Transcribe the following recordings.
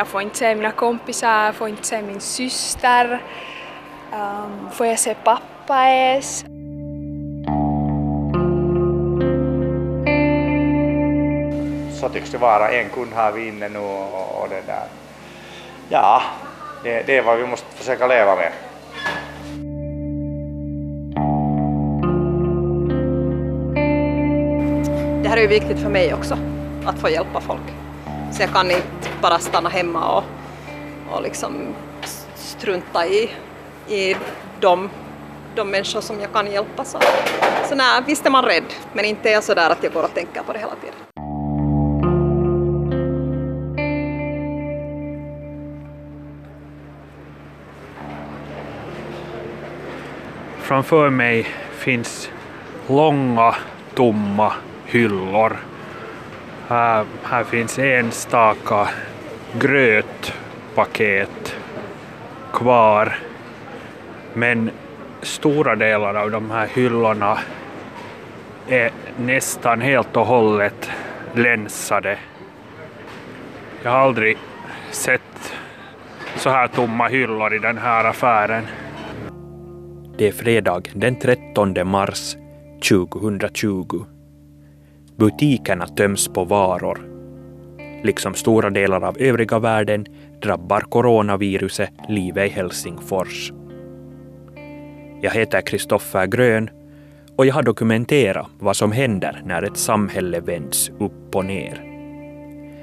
Jag får inte se mina kompisar, jag får inte se min syster. Um, får jag se pappa ens? Så tycks det vara. En kund har vi inne nu och, och det där. Ja, det, det är vad vi måste försöka leva med. Det här är ju viktigt för mig också, att få hjälpa folk. Så jag kan inte bara stanna hemma och, och liksom strunta i, i de, de människor som jag kan hjälpa. Så, så nej, visst är man rädd, men inte är jag så där att jag går och tänker på det hela tiden. Framför mig finns långa tomma hyllor. Här, här finns enstaka grötpaket kvar. Men stora delar av de här hyllorna är nästan helt och hållet länsade. Jag har aldrig sett så här tomma hyllor i den här affären. Det är fredag den 13 mars 2020. Butikerna töms på varor. Liksom stora delar av övriga världen drabbar coronaviruset livet i Helsingfors. Jag heter Kristoffer Grön och jag har dokumenterat vad som händer när ett samhälle vänds upp och ner.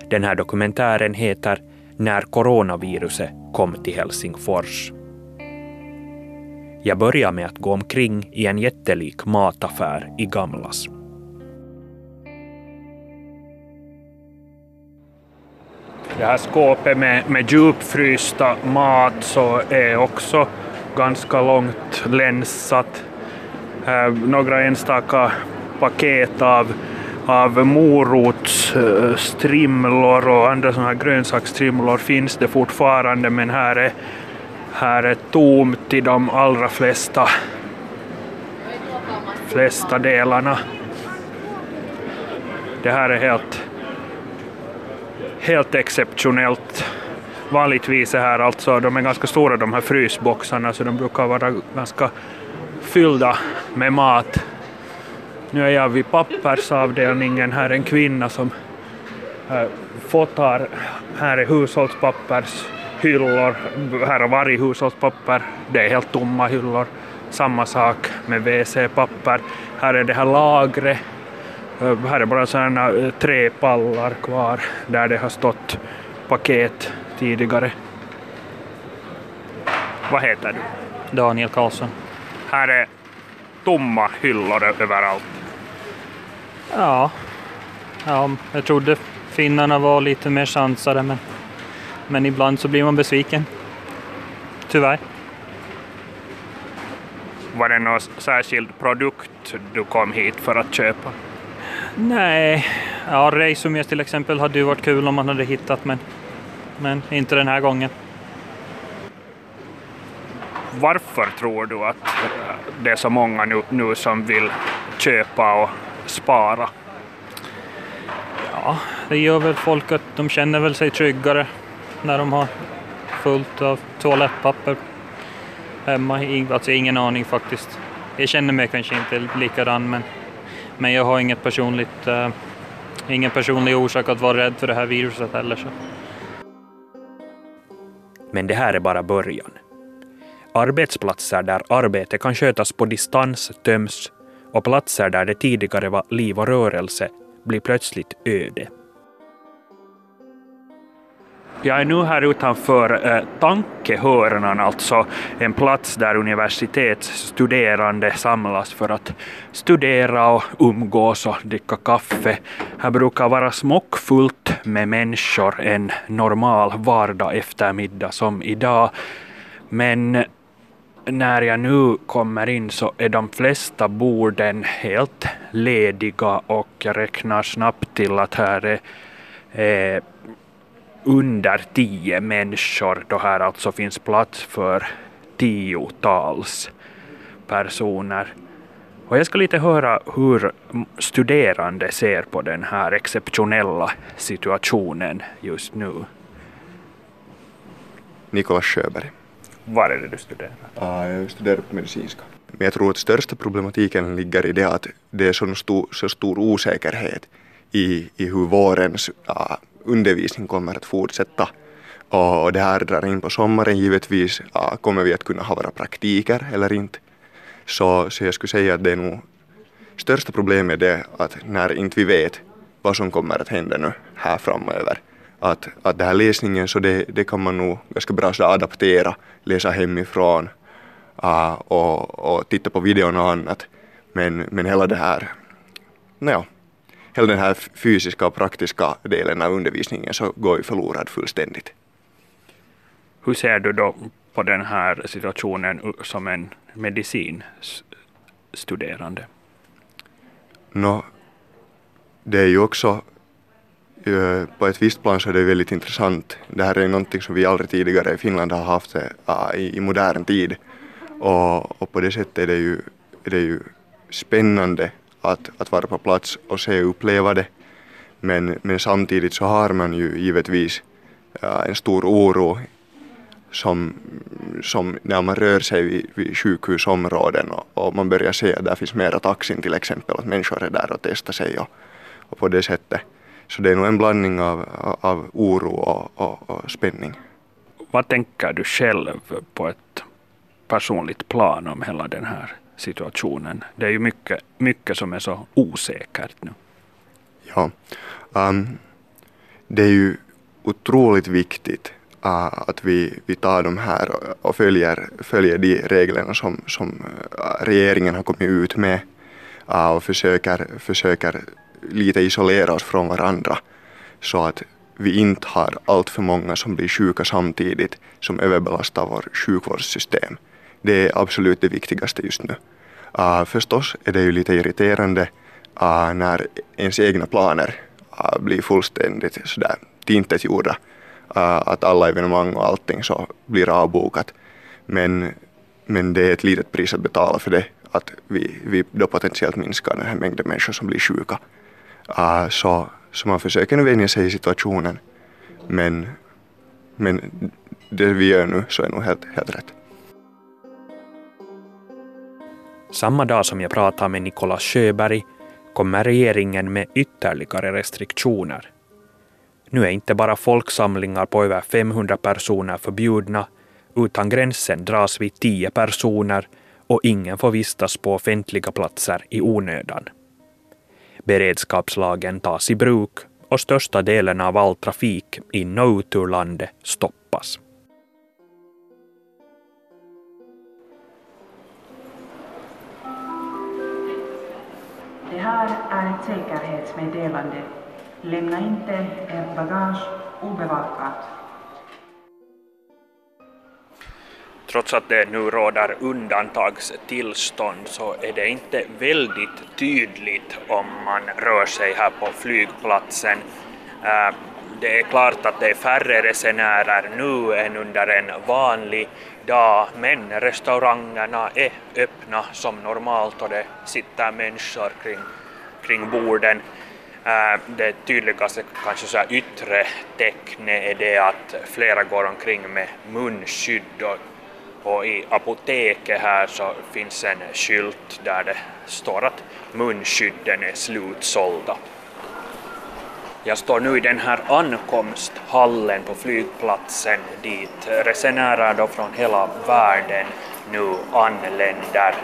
Den här dokumentären heter När coronaviruset kom till Helsingfors. Jag börjar med att gå omkring i en jättelik mataffär i Gamlas. Det här skåpet med, med djupfrysta mat så är också ganska långt länsat. Eh, några enstaka paket av, av morotsstrimlor eh, och andra sådana här grönsaksstrimlor finns det fortfarande men här är här är tomt i de allra flesta, flesta delarna. Det här är helt, helt exceptionellt. Vanligtvis är här alltså, de är ganska stora de här frysboxarna så de brukar vara ganska fyllda med mat. Nu är jag vid pappersavdelningen, här är en kvinna som äh, fotar, här är hushållspappershyllor. Här har varit hushållspapper, det är helt tomma hyllor. Samma sak med WC-papper. Här är det här lagret. Här är bara sådana träpallar kvar där det har stått paket tidigare. Vad heter du? Daniel Karlsson. Här är tomma hyllor överallt. Ja, ja jag trodde finnarna var lite mer sansade men men ibland så blir man besviken. Tyvärr. Var det någon särskild produkt du kom hit för att köpa? Nej, ja, Reisumies till exempel hade ju varit kul om man hade hittat men, men inte den här gången. Varför tror du att det är så många nu, nu som vill köpa och spara? Ja, det gör väl folk att de känner väl sig tryggare när de har fullt av toalettpapper hemma. Alltså ingen aning faktiskt. Jag känner mig kanske inte likadan men, men jag har inget personligt, eh, ingen personlig orsak att vara rädd för det här viruset heller. Så. Men det här är bara början. Arbetsplatser där arbete kan skötas på distans töms och platser där det tidigare var liv och rörelse blir plötsligt öde. Jag är nu här utanför eh, Tankehörnan, alltså en plats där universitetsstuderande samlas för att studera och umgås och dricka kaffe. Här brukar vara smockfullt med människor en normal vardag eftermiddag som idag. Men när jag nu kommer in så är de flesta borden helt lediga och jag räknar snabbt till att här är eh, under tio människor då här alltså finns plats för tiotals personer. Och jag ska lite höra hur studerande ser på den här exceptionella situationen just nu. Nikolas Sjöberg. Var är det du studerar? Uh, jag studerar på medicinska. Men jag tror att största problematiken ligger i det att det är så stor, så stor osäkerhet i, i hur vårens uh, undervisning kommer att fortsätta. Och det här drar in på sommaren givetvis. Kommer vi att kunna ha våra praktiker eller inte? Så, så jag skulle säga att det är nog största problemet är det att när inte vi vet vad som kommer att hända nu här framöver. Att, att den här läsningen så det, det kan man nog ganska bra så adaptera, läsa hemifrån uh, och, och titta på videon och annat. Men, men hela det här, naja, hela den här fysiska och praktiska delen av undervisningen så går ju förlorad fullständigt. Hur ser du då på den här situationen som en medicinstuderande? No, det är ju också eh, på ett visst plan så är det väldigt intressant. Det här är ju någonting som vi aldrig tidigare i Finland har haft uh, i, i, modern tid och, och, på det sättet är det ju, är det ju spännande att, att vara på plats och se och uppleva det. Men, men samtidigt så har man ju givetvis eh, en stor oro som, som när man rör sig vid, vid sjukhusområden och, och, man börjar se att där finns mera taxin till exempel, att människor är där och testar sig och, och på det sättet. Så det är nog en blandning av, av oro och, och, och spänning. Vad tänker du själv på ett personligt plan om hela den här situationen? Det är ju mycket, mycket som är så osäkert nu. Ja, um, det är ju otroligt viktigt uh, att vi, vi tar de här och följer, följer de reglerna som, som uh, regeringen har kommit ut med uh, och försöker, försöker lite isolera oss från varandra så att vi inte har allt för många som blir sjuka samtidigt som överbelastar vårt sjukvårdssystem. Det är absolut det viktigaste just nu. Uh, förstås är det ju lite irriterande uh, när ens egna planer uh, blir fullständigt sådär tillintetgjorda Uh, att alla evenemang och allting så blir avbokat. Men, men det är ett litet pris att betala för det, att vi, vi då potentiellt minskar den här mängden människor som blir sjuka. Uh, så, så man försöker nu vänja sig i situationen. Men, men det vi gör nu så är nog helt, helt rätt. Samma dag som jag pratar med Nicolas Sjöberg kommer regeringen med ytterligare restriktioner nu är inte bara folksamlingar på över 500 personer förbjudna, utan gränsen dras vid 10 personer och ingen får vistas på offentliga platser i onödan. Beredskapslagen tas i bruk och största delen av all trafik in och ut ur landet stoppas. Här är ett säkerhetsmeddelande Lämna inte ert bagage obevakat. Trots att det nu råder undantagstillstånd så är det inte väldigt tydligt om man rör sig här på flygplatsen. Eh, det är klart att det är färre resenärer nu än under en vanlig dag, men restaurangerna är öppna som normalt och det sitter människor kring, kring borden. Äh, det tydligaste kanske så yttre tecknet är det att flera går omkring med munskydd och, och i apoteket här så finns en skylt där det står att munskydden är slutsålda. Jag står nu i den här ankomsthallen på flygplatsen dit resenärer då från hela världen nu anländer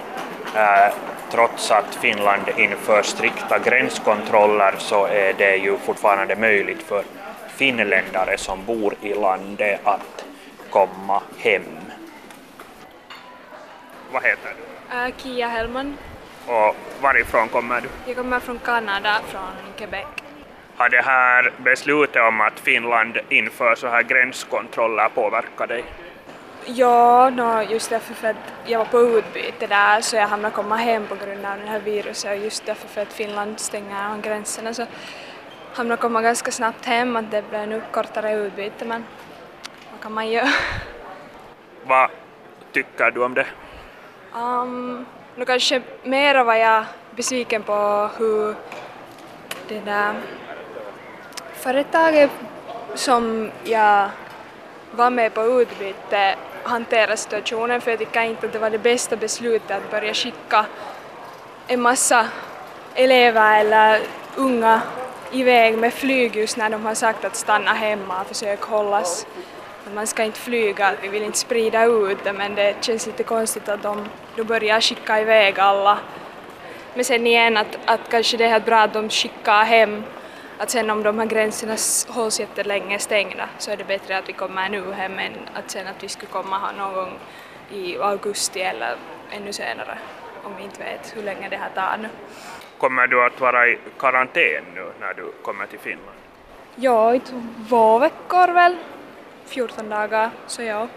äh, trots att Finland inför strikta gränskontroller så är det ju fortfarande möjligt för finländare som bor i landet att komma hem. Vad heter du? Uh, Kia Hellman. Och varifrån kommer du? Jag kommer från Kanada, från Quebec. Har det här beslutet om att Finland inför så här gränskontroller påverkat dig? Ja, no, just därför för att jag var på utbyte där så jag hamnade komma hem på grund av det här viruset och just därför för att Finland stänger gränserna så hamnade komma ganska snabbt hem att det blev nu kortare utbyte men vad kan man göra? Vad tycker du om det? Um, nu kanske mera var jag besviken på hur det där företaget som jag vara med på utbyte hantera situationen för jag tycker inte att det var det bästa beslutet att börja skicka en massa elever eller unga iväg med flyg just när de har sagt att stanna hemma och försöka hållas. Man ska inte flyga, vi vill inte sprida ut det men det känns lite konstigt att de då börjar skicka iväg alla. Men sen igen att, att kanske det är bra att de skickar hem att sen om de här gränserna hålls jättelänge stängda så är det bättre att vi kommer nu hem än att sen att vi skulle komma här någon gång i augusti eller ännu senare om vi inte vet hur länge det här tar nu. Kommer du att vara i karantän nu när du kommer till Finland? Ja, i två veckor väl. 14 dagar, så ja.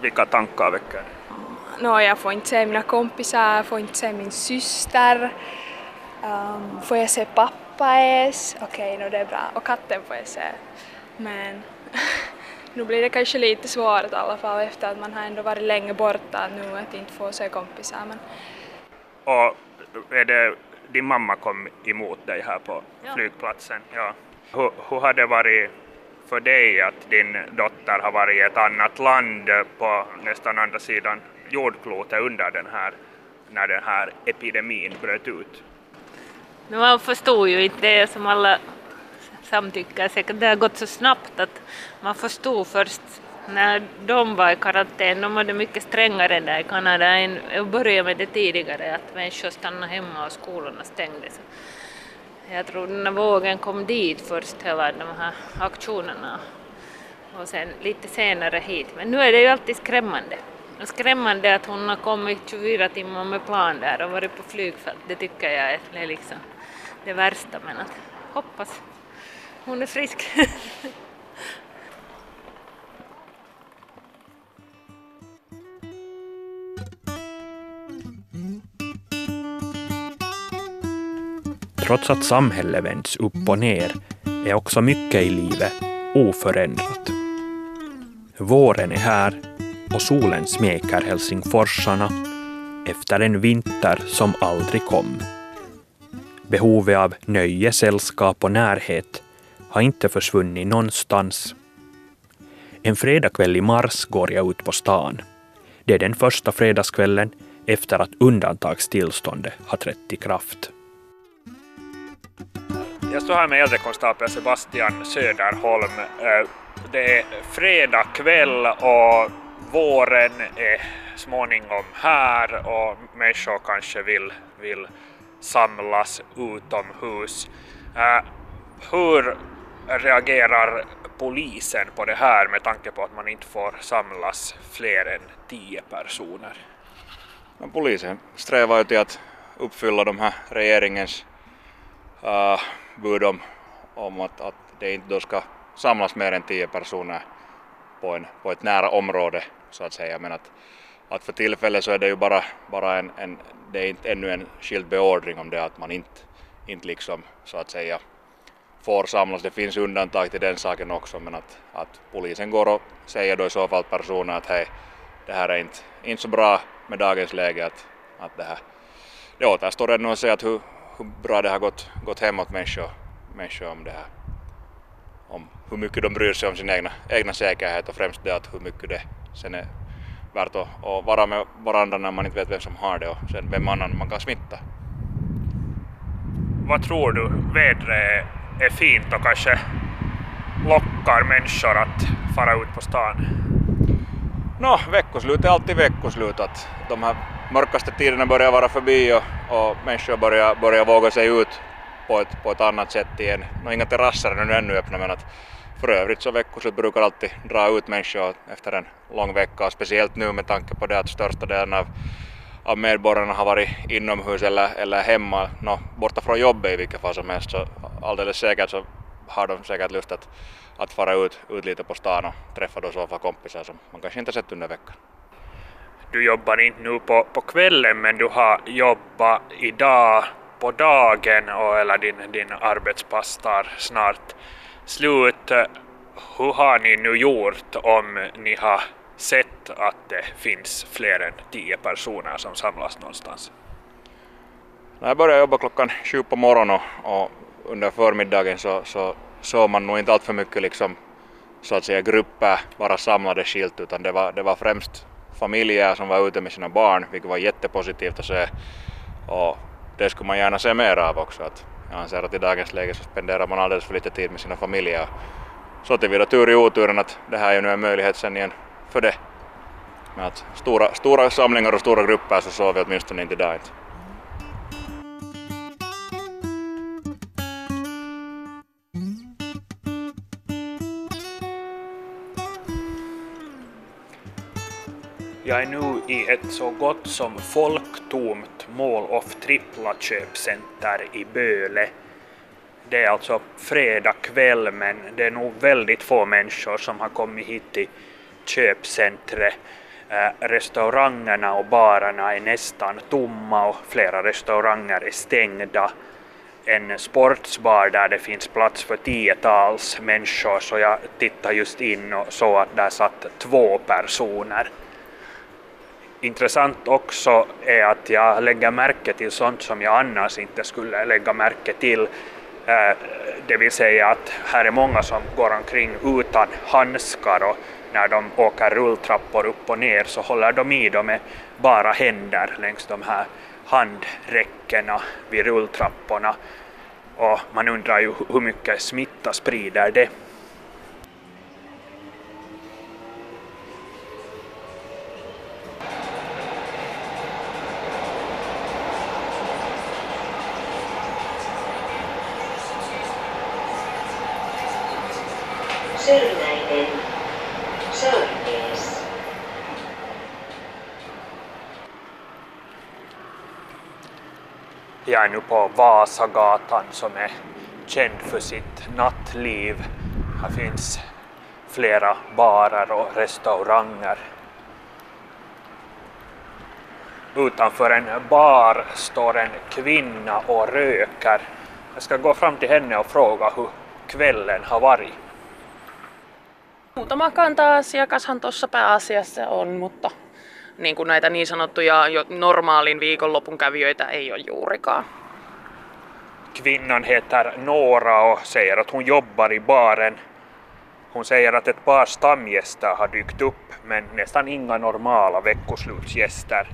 Vilka tankar väcker det? No, jag får inte se mina kompisar, jag får inte se min syster. Um, får jag se pappa ens? Okej, okay, no, det är bra. Och katten får jag se. Men nu blir det kanske lite svårt i alla fall efter att man har ändå varit länge borta nu att inte få se kompisar. Men... Och är det din mamma kom emot dig här på ja. flygplatsen? Ja. Hur, hur har det varit för dig att din dotter har varit i ett annat land på nästan andra sidan jordklotet under den här, när den här epidemin bröt ut? Man förstod ju inte det som alla samtycker säkert. Det har gått så snabbt att man förstod först när de var i karantän, de var det mycket strängare där i Kanada än att börja med det tidigare, att människor stannade hemma och skolorna stängdes. Jag tror den här vågen kom dit först, hela de här aktionerna, och sen lite senare hit. Men nu är det ju alltid skrämmande. Och skrämmande att hon har kommit 24 timmar med plan där och varit på flygfält, det tycker jag är liksom det värsta, men att hoppas hon är frisk. Trots att samhället vänds upp och ner är också mycket i livet oförändrat. Våren är här och solen smeker helsingforsarna efter en vinter som aldrig kom. Behovet av nöje, sällskap och närhet har inte försvunnit någonstans. En fredagkväll i mars går jag ut på stan. Det är den första fredagskvällen efter att undantagstillståndet har trätt i kraft. Jag står här med äldrekonstapel Sebastian Söderholm. Eh, det är fredag kväll och våren är småningom här och människor kanske vill, vill samlas utomhus. Uh, hur reagerar polisen på det här med tanke på att man inte får samlas fler än tio personer? Ja, polisen strävar ju till att uppfylla de här regeringens uh, bud om, om att, att det inte då ska samlas mer än tio personer på, en, på ett nära område så att säga. Men att, att för tillfället så är det ju bara, bara en, en, det är inte ännu en skild beordring om det att man inte, inte liksom så att säga får samlas. Det finns undantag till den saken också men att, att polisen går och säger då i så fall personer att hej, det här är inte, inte så bra med dagens läge att, att det här det återstår ännu att se att hur, hur bra det har gått, gått hem åt människor, människor om det här. Om hur mycket de bryr sig om sin egna, egna säkerhet och främst det att hur mycket det sen är värt att, att vara med varandra när man inte vet vem som har det och sen vem annan man kan smitta. Vad tror du vädret är fint och kanske lockar människor att fara ut på stan? Nå, veckoslut är alltid veckoslut. Att de här mörkaste tiderna börjar vara förbi och, och människor börjar, börjar våga sig ut på ett, på ett annat sätt igen. Nå, inga terrasser är nu ännu öppna men att för övrigt så veckoslut brukar alltid dra ut människor efter en lång vecka och speciellt nu med tanke på det att största delen av, av medborgarna har varit inomhus eller, eller hemma, no, borta från jobbet i vilket fall som helst så alldeles säkert så har de säkert lust att, att fara ut, ut lite på stan och träffa då sova kompisar som man kanske inte sett under veckan. Du jobbar inte nu på, på kvällen men du har jobbat idag på dagen och eller din, din arbetspass tar snart slut. Hur har ni nu gjort om ni har sett att det finns fler än tio personer som samlas någonstans? När jag började jobba klockan sju på morgonen och, och under förmiddagen så, så såg man nog inte allt för mycket liksom så att säga grupper bara samlade skilt utan det var, det var främst familjer som var ute med sina barn vilket var jättepositivt att se och det skulle man gärna se mer av också. Att jag anser att i dagens läge så spenderar man alldeles för lite tid med sina familjer. Så tillvida tur i oturen att det här är ju nu en möjlighet sen igen för det. Men att stora, stora samlingar och stora grupper så såg vi åtminstone inte idag inte. Jag är nu i ett så gott som folktomt Mall of Tripla köpcenter i Böle. Det är alltså fredag kväll men det är nog väldigt få människor som har kommit hit till köpcentret. Eh, restaurangerna och barerna är nästan tomma och flera restauranger är stängda. En sportsbar där det finns plats för tiotals människor så jag tittade just in och såg att där satt två personer. Intressant också är att jag lägger märke till sånt som jag annars inte skulle lägga märke till. Eh, det vill säga att här är många som går omkring utan handskar och när de åker rulltrappor upp och ner så håller de i dem med bara händer längs de här handräckena vid rulltrapporna. Och man undrar ju hur mycket smitta sprider det. Sörnäinen. Sörnäs. Jag är nu på Vasagatan som är känd för sitt nattliv. Här finns flera barer och restauranger. Utanför en bar står en kvinna och röker. Jag ska gå fram till henne och fråga hur kvällen har varit. Muutama kanta-asiakashan tuossa pääasiassa on, mutta niin kuin näitä niin sanottuja jo normaalin viikonlopun kävijöitä ei ole juurikaan. Kvinnan heter Nora och säger att hon jobbar i baren. Hon säger att ett par stamgäster har dykt upp men nästan inga normala veckoslutsgäster.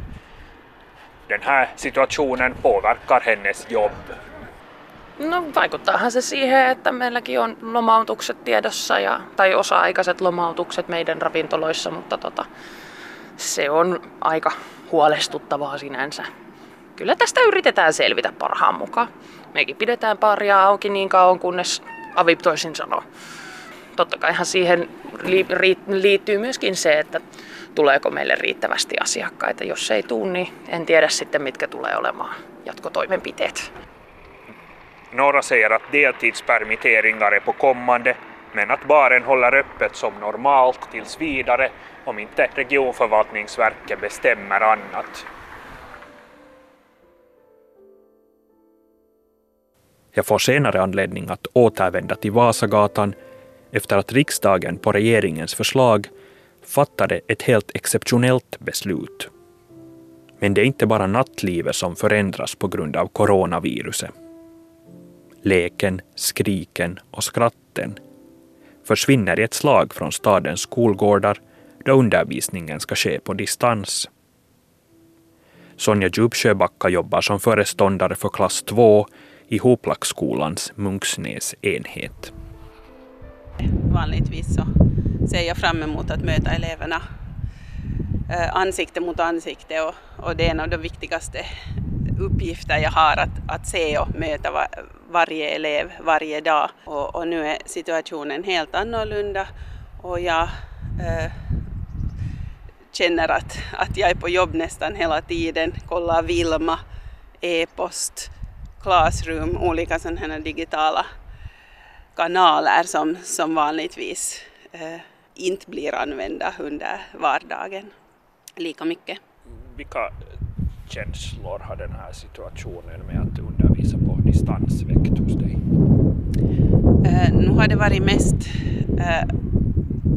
Den här situationen påverkar hennes jobb. No vaikuttaahan se siihen, että meilläkin on lomautukset tiedossa ja, tai osa-aikaiset lomautukset meidän ravintoloissa, mutta tota, se on aika huolestuttavaa sinänsä. Kyllä tästä yritetään selvitä parhaan mukaan. Mekin pidetään paria auki niin kauan, kunnes Avip toisin sanoo. Totta kaihan siihen liittyy myöskin se, että tuleeko meille riittävästi asiakkaita. Jos ei tule, niin en tiedä sitten, mitkä tulee olemaan jatkotoimenpiteet. Några säger att deltidspermitteringar är på kommande men att baren håller öppet som normalt tills vidare om inte regionförvaltningsverket bestämmer annat. Jag får senare anledning att återvända till Vasagatan efter att riksdagen på regeringens förslag fattade ett helt exceptionellt beslut. Men det är inte bara nattlivet som förändras på grund av coronaviruset. Leken, skriken och skratten försvinner i ett slag från stadens skolgårdar då undervisningen ska ske på distans. Sonja Djupsjöbacka jobbar som föreståndare för klass 2 i Hoplaksskolans Munksnäs enhet. Vanligtvis så ser jag fram emot att möta eleverna eh, ansikte mot ansikte och, och det är en av de viktigaste uppgifter jag har att, att se och möta var, varje elev varje dag. Och, och, nu är situationen helt annorlunda och jag eh, känner att, att jag är på jobb nästan hela tiden, kollar Vilma, e-post, Classroom, olika sådana digitala kanaler som, som vanligtvis eh, inte blir använda under vardagen lika mycket. Vilka känslor har den här situationen med att undervisa på distans väckt hos dig? Uh, nu har det varit mest uh,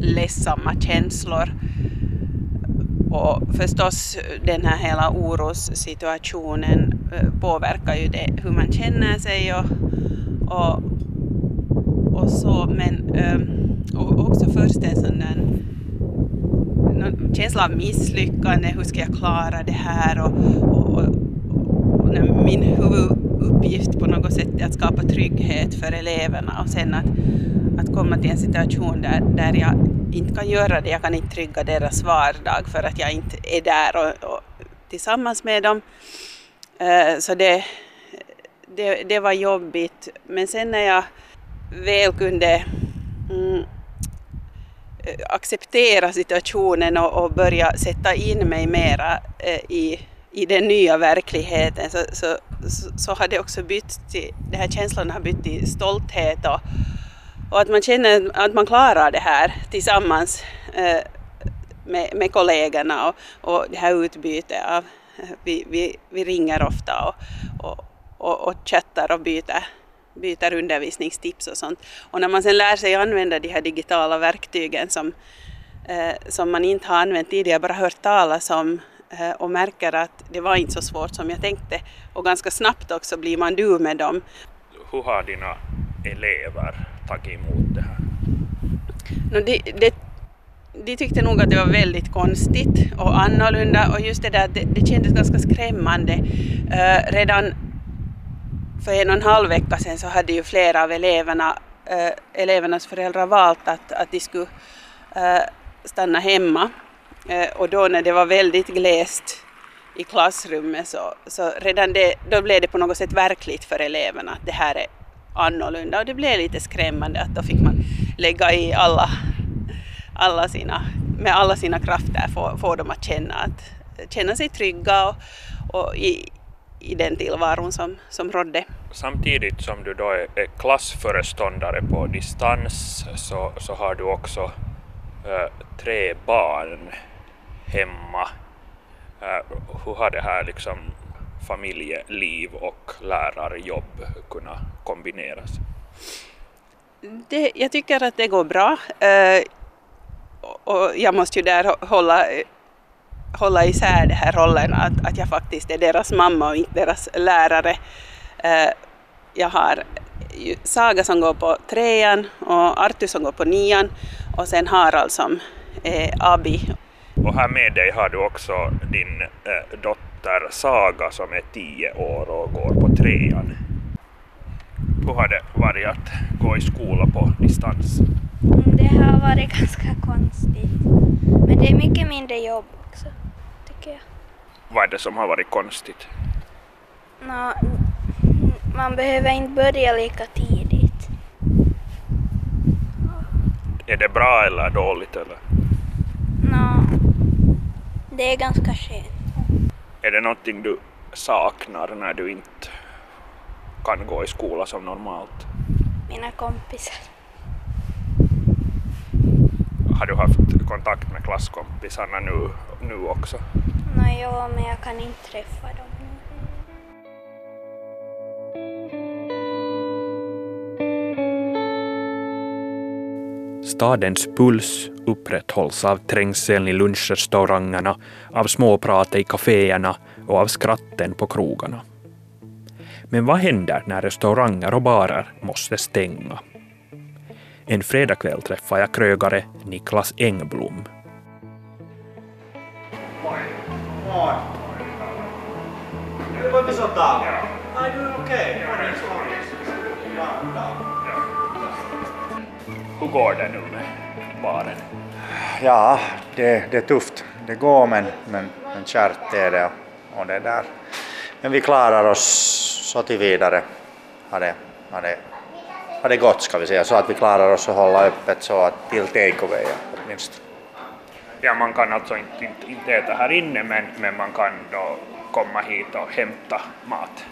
ledsamma känslor och förstås den här hela orossituationen påverkar ju det hur man känner sig och, och, och så men och också först en sån där någon känsla av misslyckande, hur ska jag klara det här och, och, och, och min huvuduppgift på något sätt är att skapa trygghet för eleverna och sen att, att komma till en situation där, där jag inte kan göra det, jag kan inte trygga deras vardag för att jag inte är där och, och tillsammans med dem. Eh, så det, det, det var jobbigt. Men sen när jag väl kunde mm, acceptera situationen och, och, börja sätta in mig mera eh, i, i den nya verkligheten så, så, så, har det också bytt till, den här känslan har bytt till stolthet och, och att man känner att man klarar det här tillsammans eh, med, med kollegorna och, och det här utbytet av, vi, vi, vi ringer ofta och, och, och, och chattar och byter, byter undervisningstips och sånt. Och när man sen lär sig använda de här digitala verktygen som, eh, som man inte har använt tidigare, bara hört talas om eh, och märker att det var inte så svårt som jag tänkte och ganska snabbt också blir man du med dem. Hur har dina elever tagit emot det här? No, det, det, de tyckte nog att det var väldigt konstigt och annorlunda och just det där, det, det kändes ganska skrämmande. Uh, redan för en och en halv vecka sedan så hade ju flera av eleverna, uh, elevernas föräldrar valt att, att de skulle uh, stanna hemma. Och då när det var väldigt glest i klassrummet så, så redan det, då blev det på något sätt verkligt för eleverna att det här är annorlunda och det blev lite skrämmande att då fick man lägga i alla, alla sina, med alla sina krafter få, få dem att känna, att, känna sig trygga och, och i, i den tillvaron som, som rådde. Samtidigt som du då är, är klassföreståndare på distans så, så har du också äh, tre barn hemma. Äh, hur har det här liksom familjeliv och lärarjobb kunnat kombineras? Det, jag tycker att det går bra. Äh, och jag måste ju där hålla hålla isär de här rollerna, att, att jag faktiskt är deras mamma och inte deras lärare. Eh, jag har Saga som går på trean och Artur som går på nian och sen Harald som är abi. Och här med dig har du också din eh, dotter Saga som är tio år och går på trean. Hur har det varit att gå i skola på distans? Det har varit ganska konstigt. Men det är mycket mindre jobb också tycker jag. Vad är det som har varit konstigt? Nå, man behöver inte börja lika tidigt. Är det bra eller dåligt eller? Nå, det är ganska skönt. Är det någonting du saknar när du inte kan gå i skola som normalt? Mina kompisar. Har du haft kontakt med klasskompisarna nu, nu också? Nej, ja, men jag kan inte träffa dem. Stadens puls upprätthålls av trängseln i lunchrestaurangerna, av småpratet i kaféerna och av skratten på krogarna. Men vad händer när restauranger och barer måste stänga? En fredagkväll träffar jag krögare Niklas Engblom. Hur går det nu med baren? Ja, det, det är tufft. Det går men, men, men kärt är det och det där. Men vi klarar oss så till vidare. Har det, har det har det gått ska vi säga, så att vi klarar oss att hålla öppet så att till takeaway åtminstone. Ja, man kan alltså inte, inte, inte äta här inne men, men man kan då komma hit och hämta mat?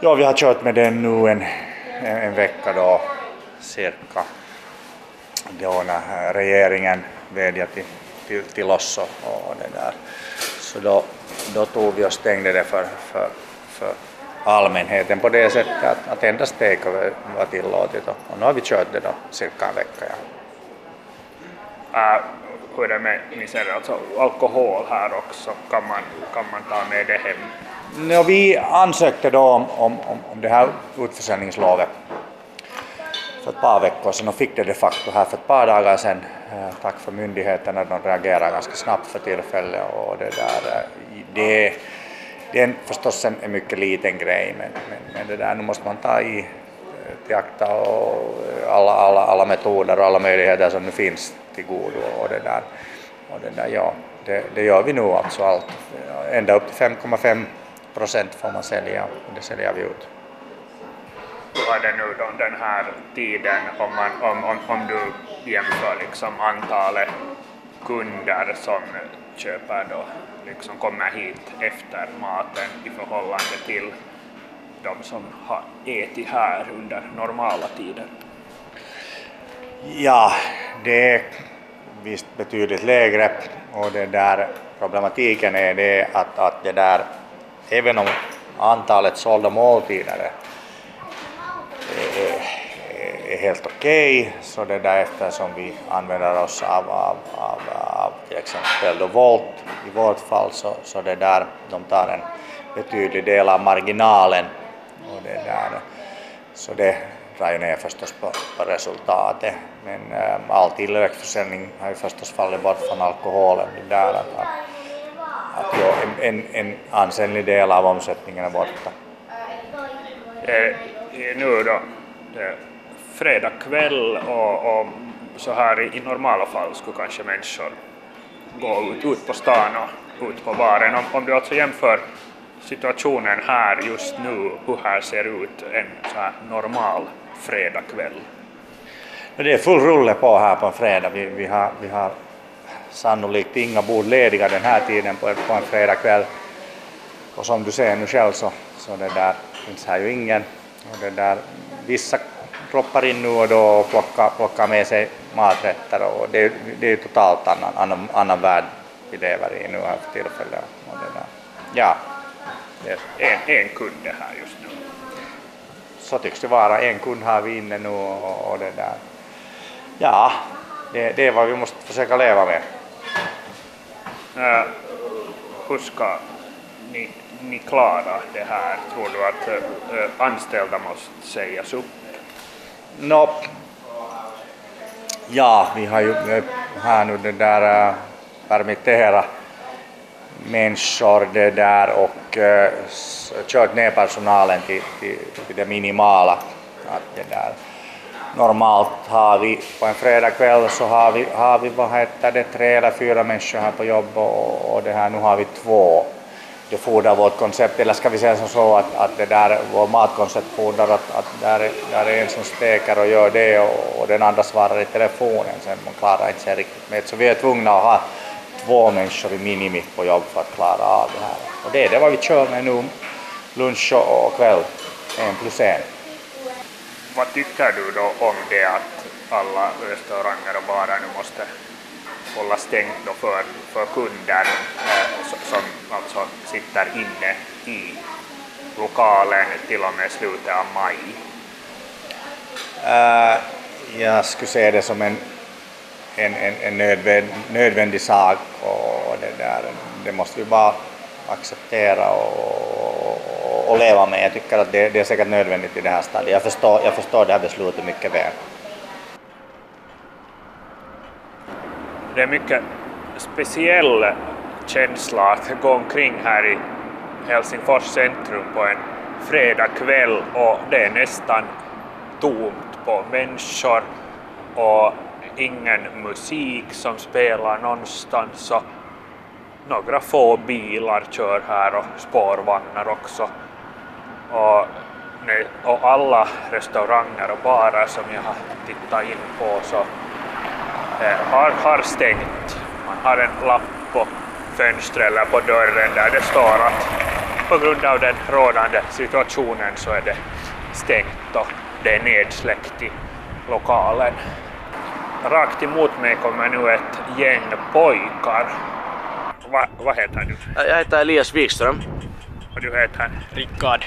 Ja, vi har kört med den nu en, en vecka då cirka. Då när regeringen vädjade till, till, till oss och, och det där. Så då, då tog vi och stängde det för, för, för allmänheten på det sättet att, att endast takeaway var tillåtet och, nu har vi kört det då cirka en vecka. Ja. Äh, hur är det med misär, alltså alkohol här också, kan man, kan man ta med det hem? Ja, vi ansökte då om, om, om, om det här utförsäljningslovet för ett par veckor sedan och fick det de facto här för ett par dagar sedan. Eh, tack för myndigheterna, de reagerar ganska snabbt för tillfället och det där, eh, det, det är förstås en, en mycket liten grej men, men, men det där, nu måste man ta i eh, till akta och eh, alla, alla, alla metoder och alla möjligheter som nu finns till godo och det där. Och det, där ja, det, det gör vi nu alltså allt. Ända upp till 5,5 procent får man sälja och det säljer vi ut. Hur är det nu då den här tiden om, man, om, om, om du jämför liksom antalet kunder som köper då, liksom kommer hit efter maten i förhållande till de som har ätit här under normala tider? Ja, det är visst betydligt lägre och det där problematiken är det att, att det där, även om antalet sålda måltider är, är, helt okej, okay, så det där eftersom vi använder oss av, av, av, av till exempel då Volt i vårt fall så, så det där, de tar en betydlig del av marginalen och det där, så det drar ju ner förstås på, på resultatet. Men äm, all tillväxtförsäljning har ju förstås fallit bort från alkoholen. Det där att, att, att jo, en, en, en ansenlig del av omsättningen är borta. Eh, nu då, det fredag kväll och, och så här i, i normala fall skulle kanske människor gå ut, ut på stan och ut på baren. Om, om du alltså jämför situationen här just nu, hur här ser ut en så här normal fredagkväll? Det är full rulle på här på en fredag. Vi, vi, har, vi har sannolikt inga bord lediga den här tiden på, på en fredagkväll. Och som du ser nu själv så, så det där finns här ju ingen. Och det där, vissa droppar in nu och då och plockar, plockar med sig maträtter och det, det är totalt annan, annan, annan värld vi lever i nu här för tillfället. Och det där. Ja, det en, en kund det här just nu. Så tycks det vara. En kund har vi inne nu och, och det där. Ja, det, det är vad vi måste försöka leva med. Uh, hur ska ni, ni klara det här? Tror du att uh, anställda måste sägas upp? No, ja, vi har ju här nu det där äh, uh, permittera människor det där och äh, kört ner personalen till, till, till det minimala. Att det där. Normalt har vi på en fredagkväll så har vi, har vi vad heter det, tre eller fyra människor här på jobb och, och det här, nu har vi två. Det fordrar vårt koncept, eller ska vi säga som så att, att det där, vår matkoncept fordrar att, att där, är, där är en som steker och gör det och, och den andra svarar i telefonen sen, man klarar inte sig riktigt med Så vi är tvungna att ha två människor i minimi på jobb för att klara av det här. Och det är det vad vi kör med nu, lunch och kväll, en plus en. Vad tycker du då om det att alla restauranger och barer nu måste hålla stängt då för, för kunder eh, som alltså sitter inne i lokalen till och med slutet av maj? Uh, jag skulle se det som en, en, en, en nödvändig, nödvändig sak och det, där, det måste vi bara acceptera och, och leva med. Jag tycker att det, det, är säkert nödvändigt i det här stadiet. Jag förstår, jag förstår det här beslutet mycket väl. Det är mycket speciell känsla att gå omkring här i Helsingfors centrum på en fredagkväll och det är nästan tomt på människor och ingen musik som spelar någonstans och några få bilar kör här och spårvagnar också. Och, och alla restauranger och barer som jag har tittat in på så har, har stängt. Man har en lapp på fönstret eller på dörren där det står att på grund av den rådande situationen så är det stängt och det är nedsläckt i lokalen. Rakt emot mig kommer nu ett gäng pojkar Va, vad heter du? Jag heter Elias Wikström. Och du heter? Rickard.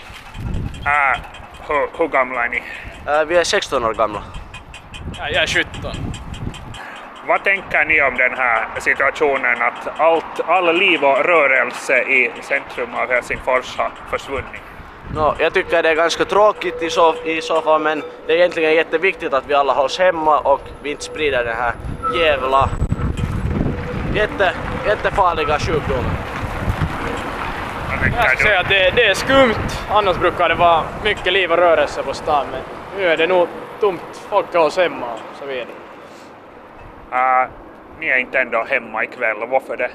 Äh, hur, hur gamla är ni? Äh, vi är 16 år gamla. Ja, jag är 17. Vad tänker ni om den här situationen att allt, all liv och rörelse i centrum av Helsingfors har försvunnit? No, jag tycker det är ganska tråkigt i så, i så fall men det är egentligen jätteviktigt att vi alla hålls hemma och vi inte sprider den här jävla jätte, jättefarliga sjukdomen. Jag skulle säga att det, det är skumt. Annars brukar det vara mycket liv och rörelse på stan men nu är det nog tomt. Folk hålls hemma och så vidare. Uh, ni är inte ändå hemma ikväll, varför det?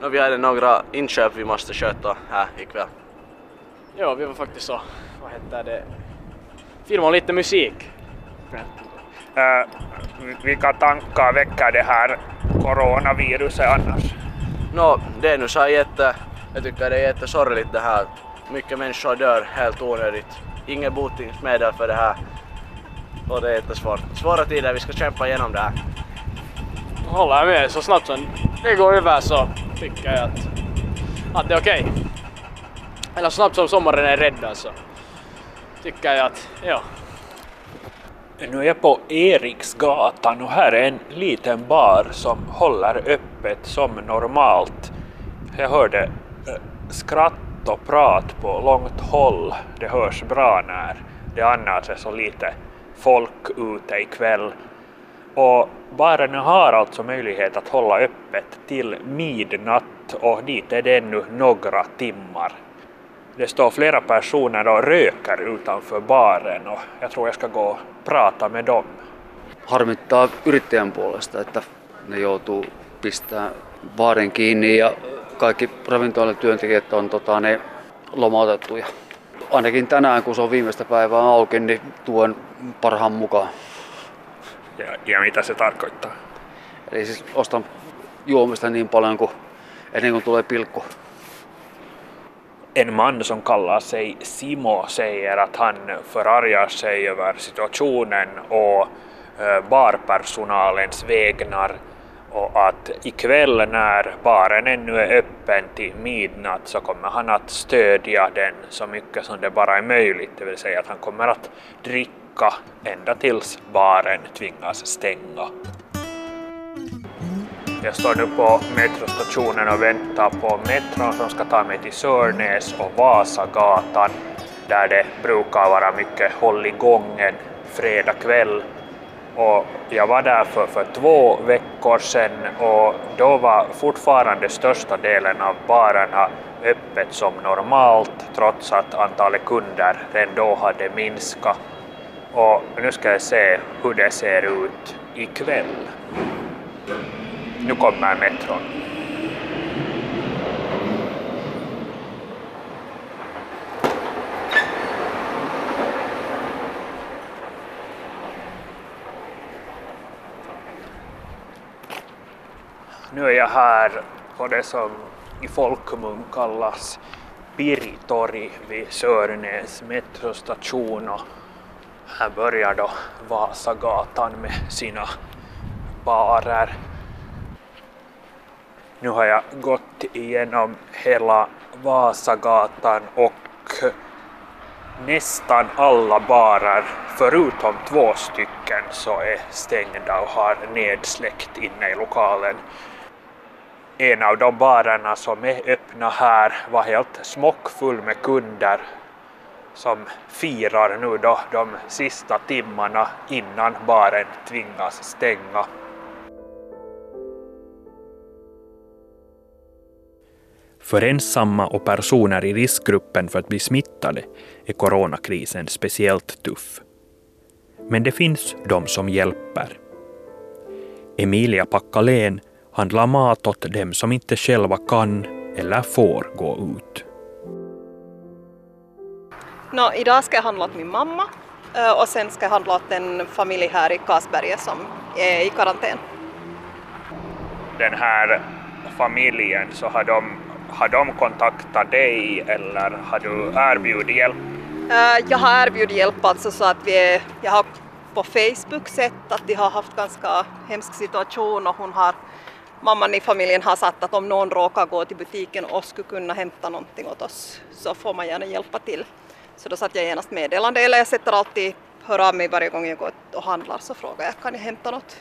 No, vi hade några inköp vi måste sköta här ikväll. Ja, vi var faktiskt så, vad heter det, filmade lite musik. Uh, vilka tankar väcker det här coronaviruset annars? No, det är nu så jätte, jag tycker det är jättesorgligt det här. Mycket människor dör helt onödigt. Inget botingsmedel för det här. Och det är jättesvårt. Svåra tider, vi ska kämpa igenom det här. Håller jag med, så snabbt som det går över så tycker jag att, att det är okej. Okay. Eller så snabbt som sommaren är räddad så alltså. tycker jag att, ja. Nu är jag på Eriksgatan och här är en liten bar som håller öppet som normalt. Jag hörde eh, skratt och prat på långt håll. Det hörs bra när det annars är så lite folk ute ikväll. Och baren har alltså möjlighet att hålla öppet till midnatt och dit är det ännu några timmar. Det står flera personer och röker utanför baren och jag tror jag ska gå och prata med dem. Harmittaa yrittäjän puolesta, että ne joutuu pistämään baaren kiinni ja kaikki ravintolan työntekijät on tota, ne lomautettuja. Ainakin tänään, kun se on viimeistä päivää auki, niin tuen parhaan mukaan. Ja, ja mitä se tarkoittaa? Eli siis ostan juomista niin paljon kuin ennen kuin tulee pilkku. En man som kallar sig Simo säger att han förargar sig över situationen och barpersonalens vägnar och att ikväll när baren ännu är öppen till midnatt så kommer han att stödja den så mycket som det bara är möjligt, det vill säga att han kommer att dricka ända tills baren tvingas stänga. Jag står nu på metrostationen och väntar på metron som ska ta mig till Sörnäs och Vasagatan där det brukar vara mycket håll i gången fredag kväll. Och jag var där för, för två veckor sedan och då var fortfarande största delen av barerna öppet som normalt trots att antalet kunder redan då hade minskat. Och nu ska jag se hur det ser ut ikväll. Nu kommer metron. Nu är jag här på det som i folkmun kallas Piritori vid Sörnäs metrostation och här börjar då Vasagatan med sina barer. Nu har jag gått igenom hela Vasagatan och nästan alla barer förutom två stycken så är stängda och har nedsläckt inne i lokalen. En av de barerna som är öppna här var helt smockfull med kunder som firar nu då de sista timmarna innan baren tvingas stänga. För ensamma och personer i riskgruppen för att bli smittade är coronakrisen speciellt tuff. Men det finns de som hjälper. Emilia Packalén handlar mat åt dem som inte själva kan eller får gå ut. No, idag ska jag handla åt min mamma eh, och sen ska jag handla åt en familj här i Kasberget som är i karantän. Den här familjen, så har de, har de kontaktat dig eller har du erbjudit hjälp? Eh, jag har erbjudit hjälp alltså så att vi är, jag har på Facebook sett att de har haft ganska hemsk situation och hon har mamman i familjen har sagt att om någon råkar gå till butiken och skulle kunna hämta någonting åt oss så får man gärna hjälpa till. Så då satte jag genast meddelande, eller jag sätter alltid, hör av mig varje gång jag går och handlar så frågar jag kan jag hämta något.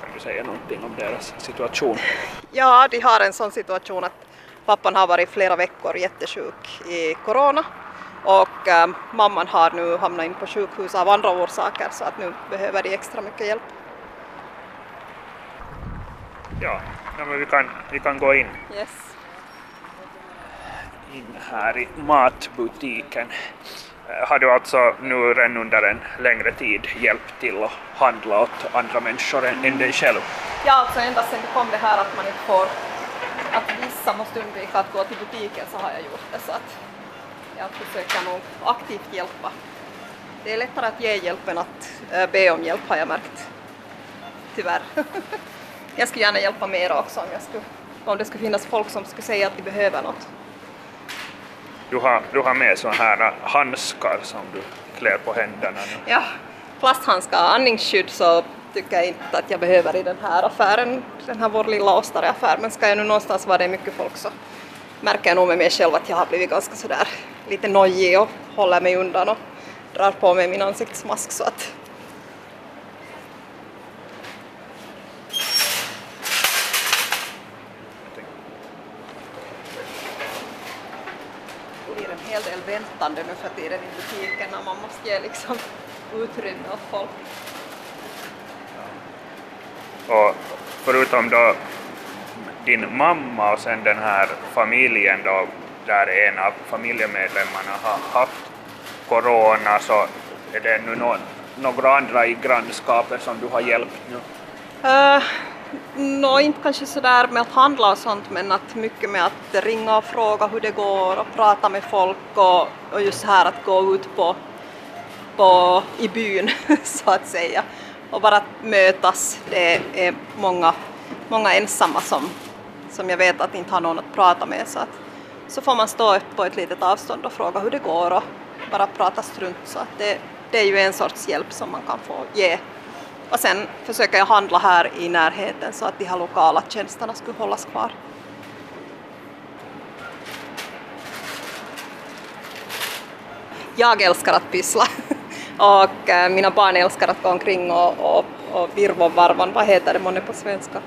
Kan du säga någonting om deras situation? Ja, de har en sån situation att Pappan har varit flera veckor jättesjuk i corona och äh, mamman har nu hamnat in på sjukhus av andra orsaker så att nu behöver de extra mycket hjälp. Ja, ja men vi, kan, vi kan gå in, Yes in här i matbutiken. Eh, har du alltså nu redan under en längre tid hjälpt till att handla åt andra människor än, dig själv? Ja, alltså ända sedan det kom det här att man inte får, att vissa måste undvika att gå till butiken så har jag gjort det så att jag försöker nog aktivt hjälpa. Det är lättare att ge hjälp än att eh, be om hjälp har jag märkt. Tyvärr. jag skulle gärna hjälpa mer också om, jag skulle, om det skulle finnas folk som skulle säga att de behöver något. Du har, du har med sådana här handskar som du klär på händerna nu. Ja, plasthandskar och andningsskydd så tycker jag inte att jag behöver i den här affären, den här vår lilla Åstare-affär, men ska jag nu någonstans vara det är mycket folk så märker jag nog med mig själv att jag har blivit ganska sådär lite nojig och håller mig undan och drar på mig min ansiktsmask så att blir en hel del väntande nu för tiden i butiken när man måste ge liksom utrymme åt folk. Och förutom då din mamma och sen den här familjen då, där en av familjemedlemmarna har haft corona så är det nu någon, några andra i grannskapet som du har hjälpt nu? Uh, Nå, inte kanske sådär med att handla och sånt, men att mycket med att ringa och fråga hur det går och prata med folk och, och just här att gå ut på, på i byn så att säga och bara mötas. Det är många, många ensamma som, som jag vet att inte har någon att prata med så att så får man stå upp på ett litet avstånd och fråga hur det går och bara prata strunt så att det, det är ju en sorts hjälp som man kan få ge och sen försöker jag handla här i närheten så att de här lokala tjänsterna skulle hållas kvar. Jag älskar att pyssla och äh, mina barn älskar att gå omkring och, och, och virva varvan, vad heter det månne på svenska?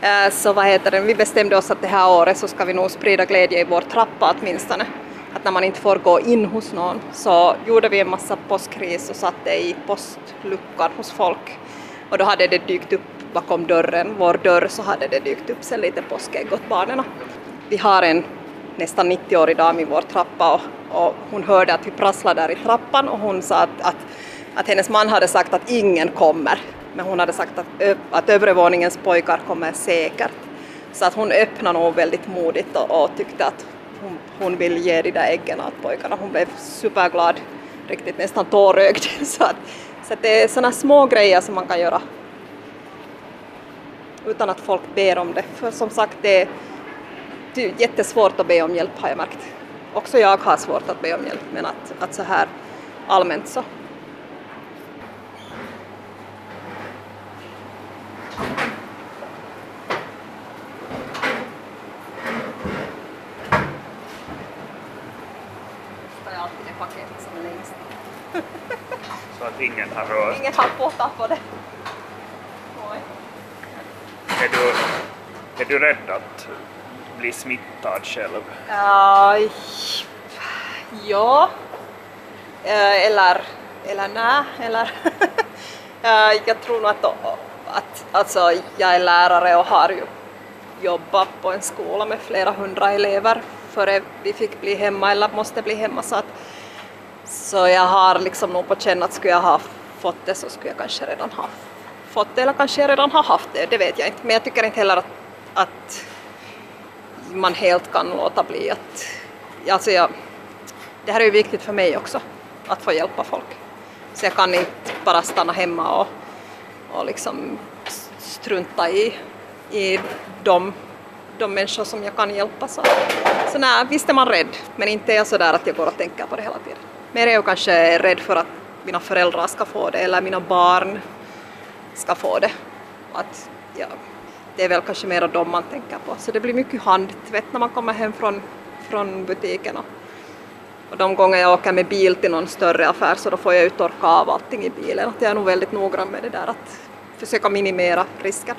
Äh, så vad heter det, vi bestämde oss att det här året så ska vi nog sprida glädje i vår trappa åtminstone. Att när man inte får gå in hos någon så gjorde vi en massa påskris och satte i postluckan hos folk och då hade det dykt upp bakom dörren, vår dörr, så hade det dykt upp sen lite påskägg åt barnen. Vi har en nästan 90-årig dam i vår trappa och, och, hon hörde att vi prasslade där i trappan och hon sa att, att, att hennes man hade sagt att ingen kommer men hon hade sagt att, att övervåningens pojkar kommer säkert. Så att hon öppnade nog väldigt modigt och, och tyckte att hon, hon vill ge de där äggen åt pojkarna. Hon blev superglad, riktigt nästan tårögd. Så, att, så att det är sådana små grejer som man kan göra utan att folk ber om det. För som sagt, det är jättesvårt att be om hjälp har jag märkt. Också jag har svårt att be om hjälp, men att, att så här allmänt så Ingen har rört. Ingen har fått på det. Oj. Är du, är du rädd att bli smittad själv? Uh, ja. Uh, eller, eller nej, eller uh, jag tror nog att, att alltså, jag är lärare och har ju jobbat på en skola med flera hundra elever före vi fick bli hemma eller måste bli hemma så att så jag har liksom nog på känn att skulle jag ha fått det så skulle jag kanske redan ha fått det eller kanske jag redan har haft det, det vet jag inte. Men jag tycker inte heller att, att man helt kan låta bli att... Alltså jag, det här är ju viktigt för mig också, att få hjälpa folk. Så jag kan inte bara stanna hemma och, och liksom strunta i, i de, de människor som jag kan hjälpa. Så, så nej, visst är man rädd, men inte är jag sådär att jag går och tänker på det hela tiden. Mer är jag kanske rädd för att mina föräldrar ska få det eller mina barn ska få det. Att, ja, det är väl kanske mer dem man tänker på. Så det blir mycket handtvätt när man kommer hem från, från butiken. Och, och de gånger jag åker med bil till någon större affär så då får jag ju torka av allting i bilen. Att jag är nog väldigt noggrann med det där att försöka minimera risken.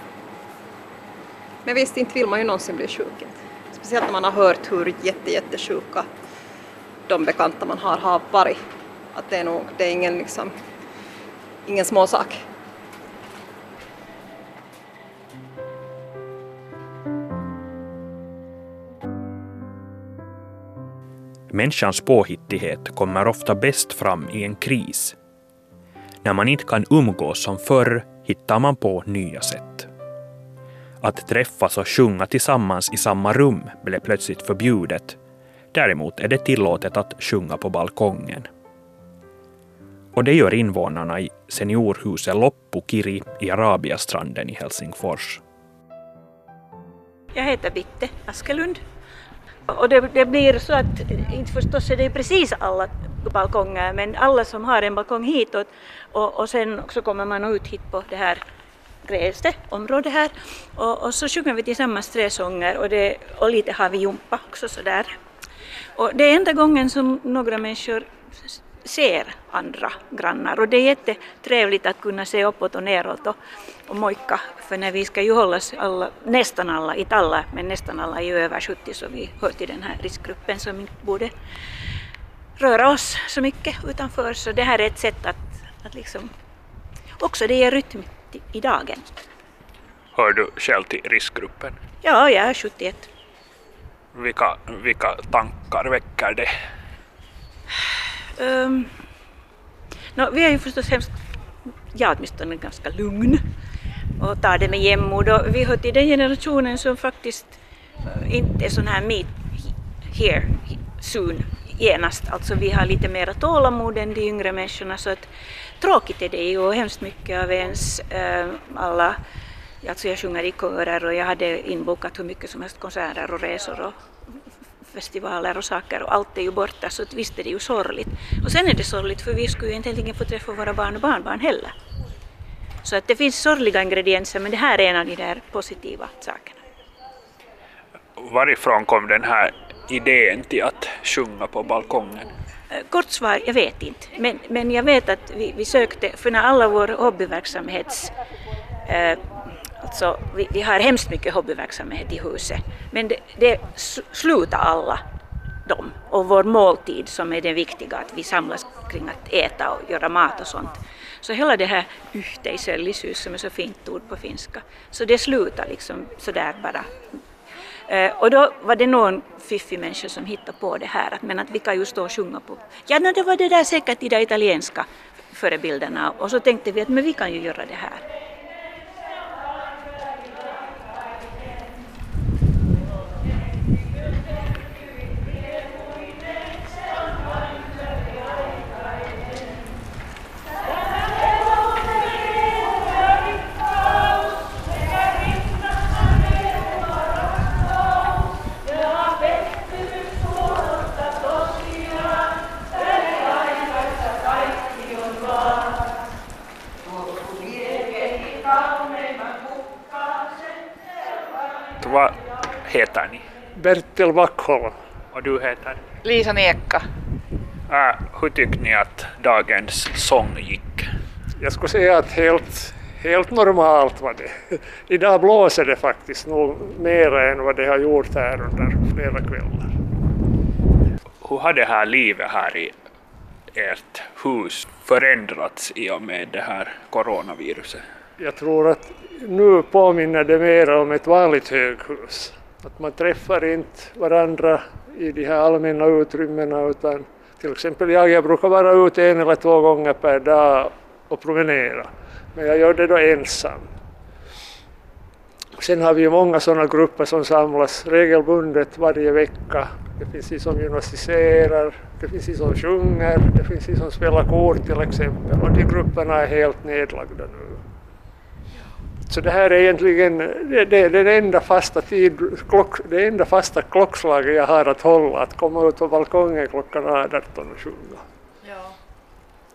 Men visst, inte vill man ju någonsin bli sjuk. Speciellt när man har hört hur jätte, jättesjuka de bekanta man har har varit. Att det är nog, det är ingen, liksom, ingen småsak. Människans påhittighet kommer ofta bäst fram i en kris. När man inte kan umgås som förr hittar man på nya sätt. Att träffas och sjunga tillsammans i samma rum blev plötsligt förbjudet. Däremot är det tillåtet att sjunga på balkongen. Och det gör invånarna i seniorhuset Loppukiri i Arabiastranden i Helsingfors. Jag heter Bitte Askelund och det, det, blir så att, inte förstås är det precis alla balkonger, men alla som har en balkong hitåt och, och sen så kommer man ut hit på det här gräste område här och, och, så sjunger vi tillsammans tre sånger och, det, och lite har vi jumpa också sådär. Och det är enda gången som några människor ser andra grannar och det är jättetrevligt att kunna se uppåt och neråt och, och mojka för när vi ska ju hållas alla, nästan alla, inte alla, men nästan alla är över 70 så vi hör till den här riskgruppen som inte borde röra oss så mycket utanför så det här är ett sätt att, att liksom också det ger rytm i dagen. Hör du själv till riskgruppen? Ja, jag är 71. Vilka, vilka tankar väcker det? Um, no, vi är ju förstås hemskt, jag åtminstone ganska lugn och tar det med jämnmod och vi hör till den generationen som faktiskt eh, inte är sån här meet here soon genast. Alltså vi har lite mera tålamod än de yngre människorna så att tråkigt är det ju och hemskt mycket av ens äh, alla Alltså jag sjunger i körer och jag hade inbokat hur mycket som helst konserter och resor och festivaler och saker och allt är ju borta så visst är det ju sorgligt. Och sen är det sorgligt för vi skulle ju egentligen få träffa våra barn och barnbarn heller. Så att det finns sorgliga ingredienser men det här är en av de där positiva sakerna. Varifrån kom den här idén till att sjunga på balkongen? Eh, kort svar, jag vet inte. Men, men jag vet att vi, vi sökte, för när alla vår hobbyverksamhets eh, Alltså, vi, vi, har hemskt mycket hobbyverksamhet i huset, men det, det slutar alla dem. Och vår måltid som är det viktiga, att vi samlas kring att äta och göra mat och sånt. Så hela det här yhteisöllisyys som är så fint ord på finska, så det slutar liksom sådär bara. Eh, och då var det någon fiffig människa som hittade på det här, att, men att vi kan ju stå och sjunga på. Ja, no, det var det där säkert i de italienska förebilderna och så tänkte vi att men vi kan ju göra det här. Vad heter ni? Bertil Backholm. Och du heter? Lisa Niekka. Äh, hur tycker ni att dagens sång gick? Jag skulle säga att helt, helt normalt var det. Idag blåser det faktiskt nog mer än vad det har gjort här under flera kvällar. Hur har det här livet här i ert hus förändrats i och med det här coronaviruset? Jag tror att nu påminner det mer om ett vanligt höghus. Att man träffar inte varandra i de här allmänna utrymmena utan till exempel jag, jag brukar vara ute en eller två gånger per dag och promenera. Men jag gör det då ensam. Sen har vi ju många sådana grupper som samlas regelbundet varje vecka. Det finns de som gymnastiserar, det finns de som sjunger, det finns de som spelar kort till exempel och de grupperna är helt nedlagda nu. Så det här är egentligen det, det är den enda fasta, tid, klock, det enda fasta klockslaget jag har att hålla, att komma ut på balkongen klockan 18 och sjunga. Ja.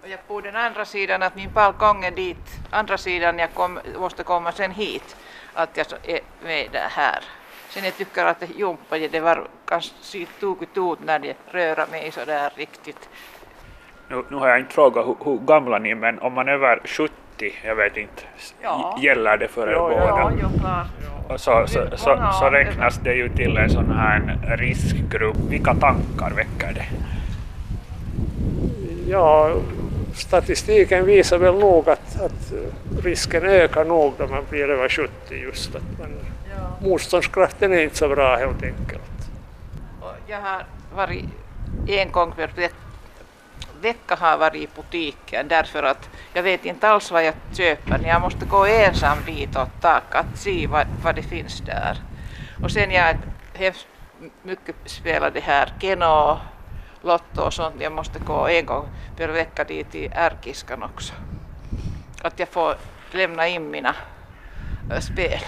Och jag på den andra sidan, att min balkong är dit, andra sidan jag kom, måste komma sen hit, att jag är med det här. Sen jag tycker att det jumpa, det var kanske tokigt ut när det rör mig så där riktigt. Nu, nu har jag inte frågat hur, hur gamla ni är, men om man är över 70 jag vet inte, ja. gäller det för er ja, båda? Ja, ja, klart. så, så, så, så räknas det ju till en sån här riskgrupp. Vilka tankar väcker det? Ja, statistiken visar väl nog att, att risken ökar nog då man blir över 70 just. Att man, Motståndskraften är inte så bra helt enkelt. Jag har varit en gång per vecka har varit i butiken därför att jag vet inte alls vad jag köper. Jag måste gå ensam dit och ta att se vad, vad det finns där. Och sen jag hemskt mycket spelar det här Keno, Lotto och sånt. Jag måste gå en gång per vecka dit i ärkiskan också. Att jag får lämna in mina äh, spel.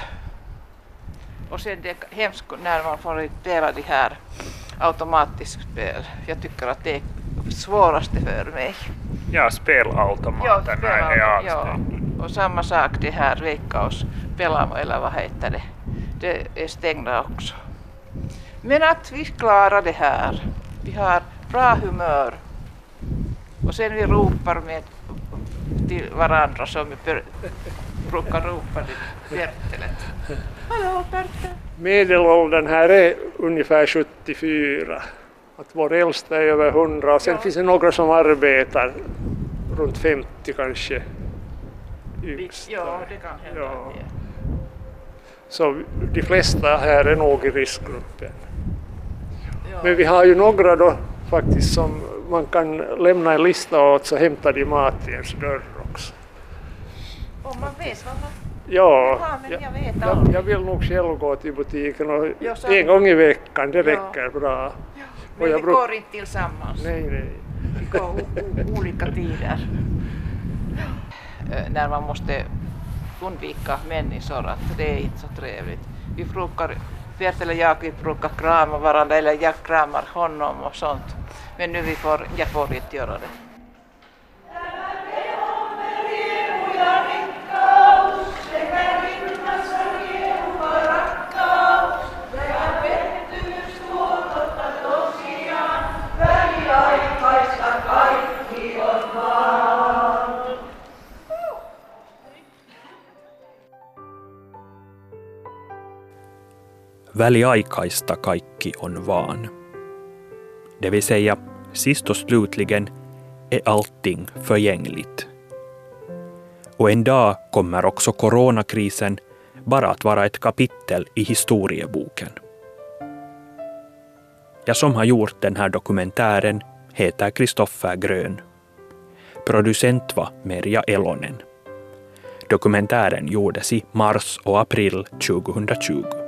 Och sen det är hemskt när man får spela de här automatiska spel. Jag tycker att det är svåraste för mig. Ja, spelautomaterna ja, är avstängda. Ja. Och samma sak det här Veikkaus Pelamo eller vad heter det. Det är stängda också. Men att vi klarar det här. Vi har bra humör. Och sen vi ropar med till varandra som vi brukar ropa till Bertelet. Hallå Bertel! Medelåldern här är ungefär 74. Att vår äldsta är över 100 och sen ja. finns det några som arbetar runt 50 kanske. Yngst. Ja, det kan hända. Ja. Så de flesta här är nog i riskgruppen. Ja. Men vi har ju några då faktiskt som man kan lämna en lista åt så hämtar de mat i ens dörr också. Om man vet vad man Ja, jag, vet jag, jag, vill nog själv gå till butiken och en gång i veckan, det räcker bra. Ja. Men vi går inte tillsammans? Nej, nej. Vi går olika tider. När man måste undvika människor, att det är inte så trevligt. Vi brukar, Bertil och jag vi brukar krama varandra eller jag kramar honom och sånt. Men nu vi får, jag får inte göra det. Väliaikaista kaikki on vaan. Det vill säga, sist och slutligen är e allting förgängligt. Och en dag kommer också coronakrisen bara att vara ett kapitel i historieboken. Jag som har gjort den här dokumentären heter Kristoffer Grön. Producent var Merja Elonen. Dokumentären gjordes i mars och april 2020.